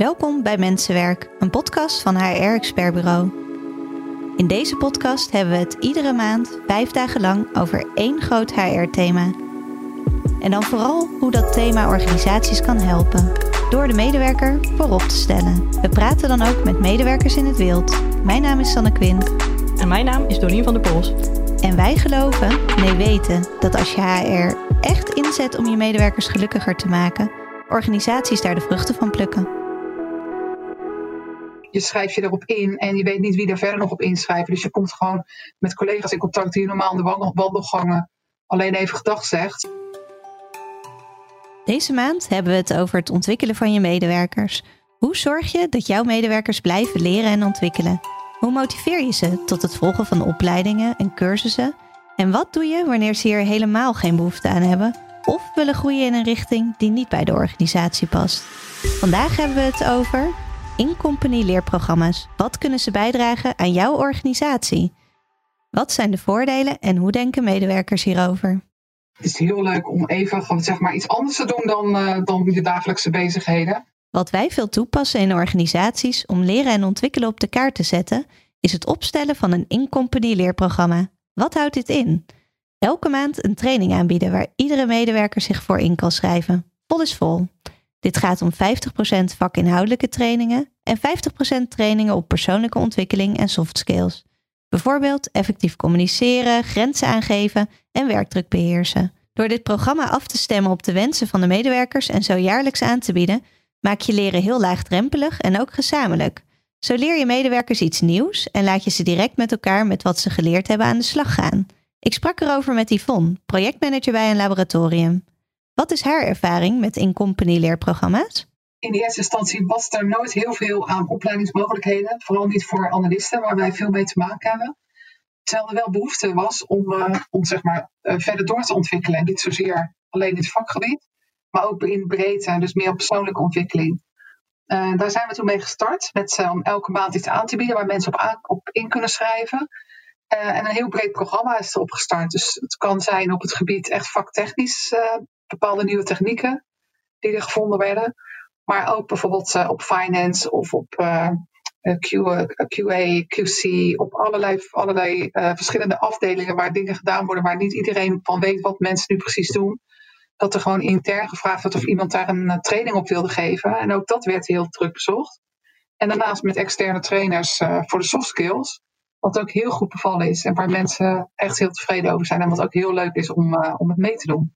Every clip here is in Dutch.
Welkom bij Mensenwerk, een podcast van HR Expert Bureau. In deze podcast hebben we het iedere maand vijf dagen lang over één groot HR-thema. En dan vooral hoe dat thema organisaties kan helpen, door de medewerker voorop te stellen. We praten dan ook met medewerkers in het wild. Mijn naam is Sanne Quint. En mijn naam is Dorien van der Pols. En wij geloven, nee weten, dat als je HR echt inzet om je medewerkers gelukkiger te maken, organisaties daar de vruchten van plukken. Je schrijft je erop in en je weet niet wie er verder nog op inschrijven. Dus je komt gewoon met collega's in contact die je normaal de wandelgangen alleen even gedag zegt. Deze maand hebben we het over het ontwikkelen van je medewerkers. Hoe zorg je dat jouw medewerkers blijven leren en ontwikkelen? Hoe motiveer je ze tot het volgen van opleidingen en cursussen? En wat doe je wanneer ze hier helemaal geen behoefte aan hebben of willen groeien in een richting die niet bij de organisatie past? Vandaag hebben we het over in-company leerprogramma's. Wat kunnen ze bijdragen aan jouw organisatie? Wat zijn de voordelen en hoe denken medewerkers hierover? Het is heel leuk om even zeg maar, iets anders te doen dan, uh, dan je dagelijkse bezigheden. Wat wij veel toepassen in organisaties om leren en ontwikkelen op de kaart te zetten, is het opstellen van een in-company leerprogramma. Wat houdt dit in? Elke maand een training aanbieden waar iedere medewerker zich voor in kan schrijven. Vol is vol. Dit gaat om 50% vakinhoudelijke trainingen en 50% trainingen op persoonlijke ontwikkeling en soft skills. Bijvoorbeeld effectief communiceren, grenzen aangeven en werkdruk beheersen. Door dit programma af te stemmen op de wensen van de medewerkers en zo jaarlijks aan te bieden, maak je leren heel laagdrempelig en ook gezamenlijk. Zo leer je medewerkers iets nieuws en laat je ze direct met elkaar met wat ze geleerd hebben aan de slag gaan. Ik sprak erover met Yvonne, projectmanager bij een laboratorium. Wat is haar ervaring met in-company leerprogramma's? In eerste instantie was er nooit heel veel aan opleidingsmogelijkheden. Vooral niet voor analisten, waar wij veel mee te maken hebben. Terwijl er wel behoefte was om, uh, om zeg maar, uh, verder door te ontwikkelen. niet zozeer alleen in het vakgebied, maar ook in breedte, dus meer persoonlijke ontwikkeling. Uh, daar zijn we toen mee gestart, met om elke maand iets aan te bieden waar mensen op, op in kunnen schrijven. en een heel breed programma is erop gestart. Dus het kan zijn op het gebied echt vaktechnisch bepaalde nieuwe technieken die er gevonden werden. Maar ook bijvoorbeeld uh, op finance of op QA, QA, QC, op allerlei, allerlei uh, verschillende afdelingen waar dingen gedaan worden waar niet iedereen van weet wat mensen nu precies doen. Dat er gewoon intern gevraagd werd of iemand daar een training op wilde geven. En ook dat werd heel druk bezocht. En daarnaast met externe trainers voor de soft skills. Wat ook heel goed bevallen is en waar mensen echt heel tevreden over zijn. En wat ook heel leuk is om, om het mee te doen.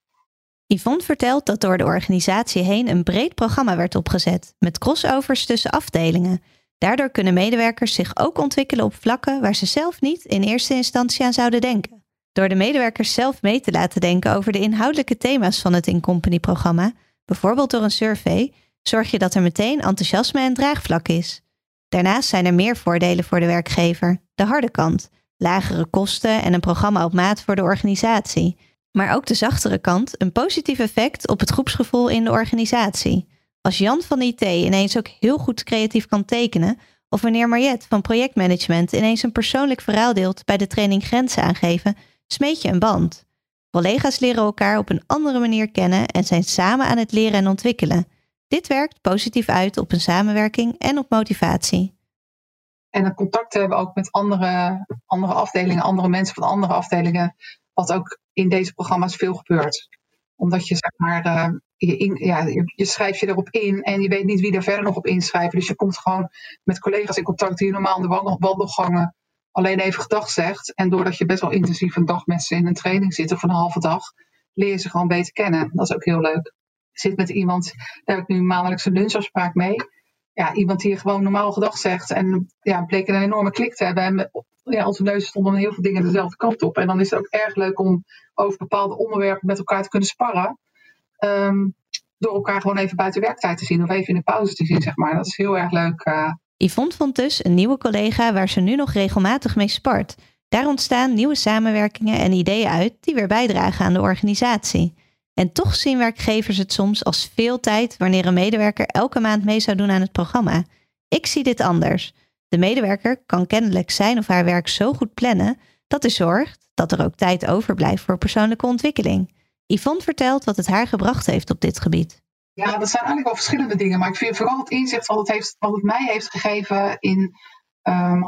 Yvonne vertelt dat door de organisatie heen een breed programma werd opgezet, met crossovers tussen afdelingen. Daardoor kunnen medewerkers zich ook ontwikkelen op vlakken waar ze zelf niet in eerste instantie aan zouden denken. Door de medewerkers zelf mee te laten denken over de inhoudelijke thema's van het In-Company-programma, bijvoorbeeld door een survey, zorg je dat er meteen enthousiasme en draagvlak is. Daarnaast zijn er meer voordelen voor de werkgever. De harde kant, lagere kosten en een programma op maat voor de organisatie. Maar ook de zachtere kant, een positief effect op het groepsgevoel in de organisatie. Als Jan van IT ineens ook heel goed creatief kan tekenen, of wanneer Mariette van projectmanagement ineens een persoonlijk verhaal deelt bij de training grenzen aangeven, smeet je een band. Collega's leren elkaar op een andere manier kennen en zijn samen aan het leren en ontwikkelen. Dit werkt positief uit op een samenwerking en op motivatie. En dan contact hebben ook met andere, andere afdelingen, andere mensen van andere afdelingen. Wat ook in deze programma's veel gebeurt. Omdat je zeg maar, uh, je, ja, je, je, schrijft je erop in en je weet niet wie er verder nog op inschrijven. Dus je komt gewoon met collega's in contact die je normaal in de wandelgangen alleen even gedag zegt. En doordat je best wel intensief een dag met ze in een training zit of een halve dag, leer je ze gewoon beter kennen. Dat is ook heel leuk. Ik zit met iemand, daar heb ik nu een maandelijkse lunchafspraak mee. Ja, iemand die gewoon normaal gedag zegt. En ja, bleek een enorme klik te hebben. En ja, onze neus stonden heel veel dingen dezelfde kant op. En dan is het ook erg leuk om over bepaalde onderwerpen met elkaar te kunnen sparren. Ehm, door elkaar gewoon even buiten werktijd te zien of even in de pauze te zien, zeg maar. Dat is heel erg leuk. Uh. Yvonne vond dus een nieuwe collega waar ze nu nog regelmatig mee spart. Daar ontstaan nieuwe samenwerkingen en ideeën uit die weer bijdragen aan de organisatie. En toch zien werkgevers het soms als veel tijd wanneer een medewerker elke maand mee zou doen aan het programma. Ik zie dit anders. De medewerker kan kennelijk zijn of haar werk zo goed plannen dat er zorgt dat er ook tijd overblijft voor persoonlijke ontwikkeling. Yvonne vertelt wat het haar gebracht heeft op dit gebied. Ja, dat zijn eigenlijk wel verschillende dingen. Maar ik vind vooral het inzicht wat het, heeft, wat het mij heeft gegeven in, ehm,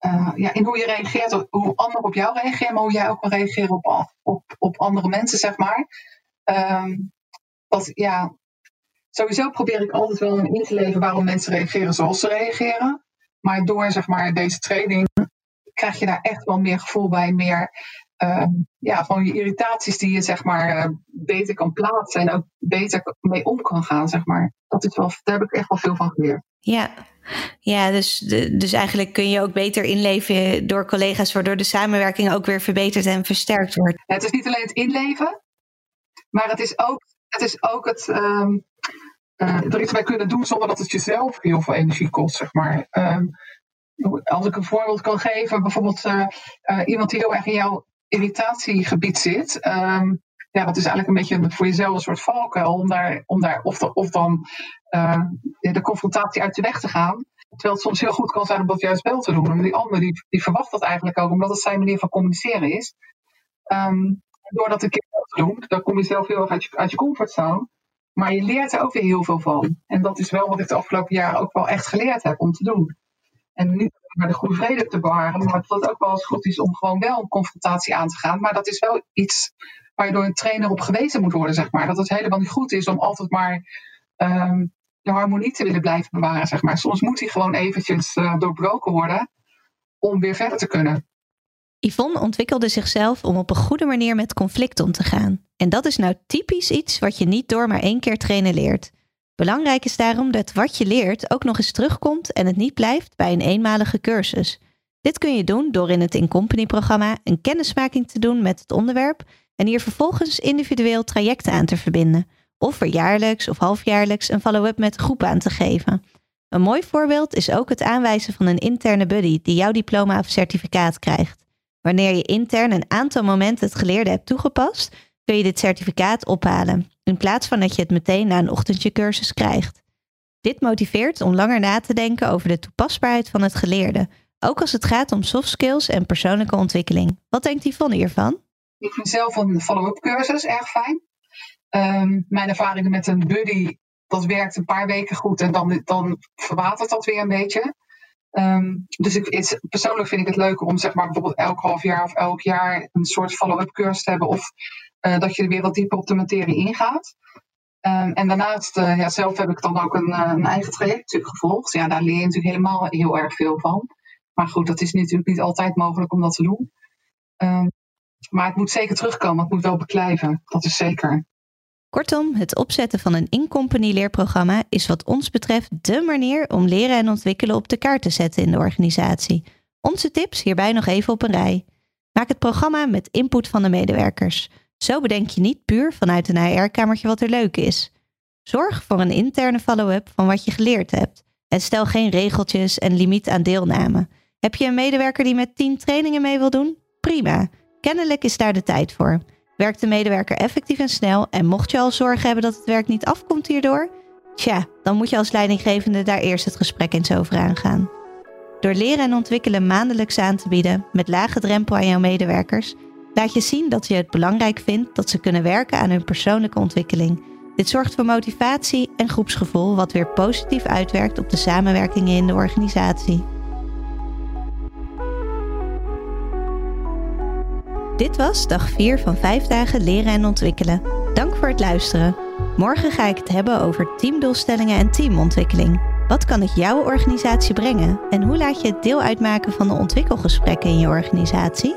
eh, ja, in hoe je reageert, hoe anderen op jou reageren, maar hoe jij ook kan reageren op, op, op andere mensen, zeg maar. Um, ja, sowieso probeer ik altijd wel in te leven waarom mensen reageren zoals ze reageren. Maar door zeg maar, deze training krijg je daar echt wel meer gevoel bij, meer uh, ja, gewoon je irritaties die je zeg maar uh, beter kan plaatsen en ook beter mee om kan gaan, zeg maar. Dat is wel, daar heb ik echt wel veel van geleerd. Ja, ja dus, dus eigenlijk kun je ook beter inleven door collega's, waardoor de samenwerking ook weer verbeterd en versterkt wordt. het is niet alleen het inleven, maar het is ook het, is ook het um, uh, er iets mee kunnen doen zonder dat het jezelf heel veel energie kost, zeg maar. Um, als ik een voorbeeld kan geven, bijvoorbeeld uh, uh, iemand die heel erg in jouw irritatiegebied zit. Um, ja, dat is eigenlijk een beetje voor jezelf een soort valkuil om daar, om daar of, of dan uh, de confrontatie uit de weg te gaan. Terwijl het soms heel goed kan zijn om dat juist wel te doen. En die ander die, die verwacht dat eigenlijk ook, omdat het zijn manier van communiceren is. Um, door dat een keer te doen, dan kom je zelf heel erg uit je, uit je comfortzone. Maar je leert er ook weer heel veel van. En dat is wel wat ik de afgelopen jaren ook wel echt geleerd heb om te doen. En niet maar de goede vrede te bewaren, maar dat het ook wel eens goed is om gewoon wel een confrontatie aan te gaan. Maar dat is wel iets waar je door een trainer op gewezen moet worden, zeg maar. Dat het helemaal niet goed is om altijd maar um, de harmonie te willen blijven bewaren, zeg maar. Soms moet die gewoon eventjes uh, doorbroken worden om weer verder te kunnen. Yvonne ontwikkelde zichzelf om op een goede manier met conflict om te gaan. En dat is nou typisch iets wat je niet door maar één keer trainen leert. Belangrijk is daarom dat wat je leert ook nog eens terugkomt en het niet blijft bij een eenmalige cursus. Dit kun je doen door in het In-Company programma een kennismaking te doen met het onderwerp en hier vervolgens individueel trajecten aan te verbinden, of er jaarlijks of halfjaarlijks een follow-up met groep aan te geven. Een mooi voorbeeld is ook het aanwijzen van een interne buddy die jouw diploma of certificaat krijgt. Wanneer je intern een aantal momenten het geleerde hebt toegepast, kun je dit certificaat ophalen, in plaats van dat je het meteen na een ochtendje cursus krijgt. Dit motiveert om langer na te denken over de toepasbaarheid van het geleerde, ook als het gaat om soft skills en persoonlijke ontwikkeling. Wat denkt Yvonne hiervan? Ik vind zelf een follow-up cursus erg fijn. Um, mijn ervaringen met een buddy, dat werkt een paar weken goed en dan, dan verwatert dat weer een beetje. Um, dus ik, persoonlijk vind ik het leuker om zeg maar bijvoorbeeld elk half jaar of elk jaar een soort follow-up cursus te hebben. Of uh, dat je er weer wat dieper op de materie ingaat. Um, en daarnaast, uh, ja, zelf heb ik dan ook een, uh, een eigen traject natuurlijk gevolgd. Ja, daar leer je natuurlijk helemaal heel erg veel van. Maar goed, dat is natuurlijk niet altijd mogelijk om dat te doen. Maar het moet zeker terugkomen, het moet wel beklijven. Dat is zeker. Kortom, het opzetten van een in-company leerprogramma is wat ons betreft de manier om leren en ontwikkelen op de kaart te zetten in de organisatie. Onze tips hierbij nog even op een rij. Maak het programma met input van de medewerkers. Zo bedenk je niet puur vanuit een HR-kamertje wat er leuk is. Zorg voor een interne follow-up van wat je geleerd hebt. En stel geen regeltjes en limiet aan deelname. Heb je een medewerker die met 10 trainingen mee wil doen? Prima. Kennelijk is daar de tijd voor. Werkt de medewerker effectief en snel en mocht je al zorgen hebben dat het werk niet afkomt hierdoor? Tja, dan moet je als leidinggevende daar eerst het gesprek eens over aangaan. Door leren en ontwikkelen maandelijks aan te bieden met lage drempel aan jouw medewerkers, laat je zien dat je het belangrijk vindt dat ze kunnen werken aan hun persoonlijke ontwikkeling. Dit zorgt voor motivatie en groepsgevoel, wat weer positief uitwerkt op de samenwerkingen in de organisatie. Dit was dag 4 van 5 dagen leren en ontwikkelen. Dank voor het luisteren. Morgen ga ik het hebben over teamdoelstellingen en teamontwikkeling. Wat kan het jouw organisatie brengen en hoe laat je het deel uitmaken van de ontwikkelgesprekken in je organisatie?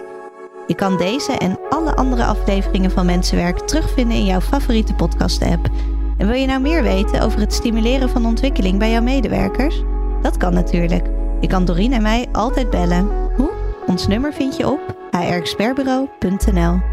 Je kan deze en alle andere afleveringen van Mensenwerk terugvinden in jouw favoriete podcast-app. En wil je nou meer weten over het stimuleren van ontwikkeling bij jouw medewerkers? Dat kan natuurlijk. Je kan Dorien en mij altijd bellen. Ons nummer vind je op hrexpertbureau.nl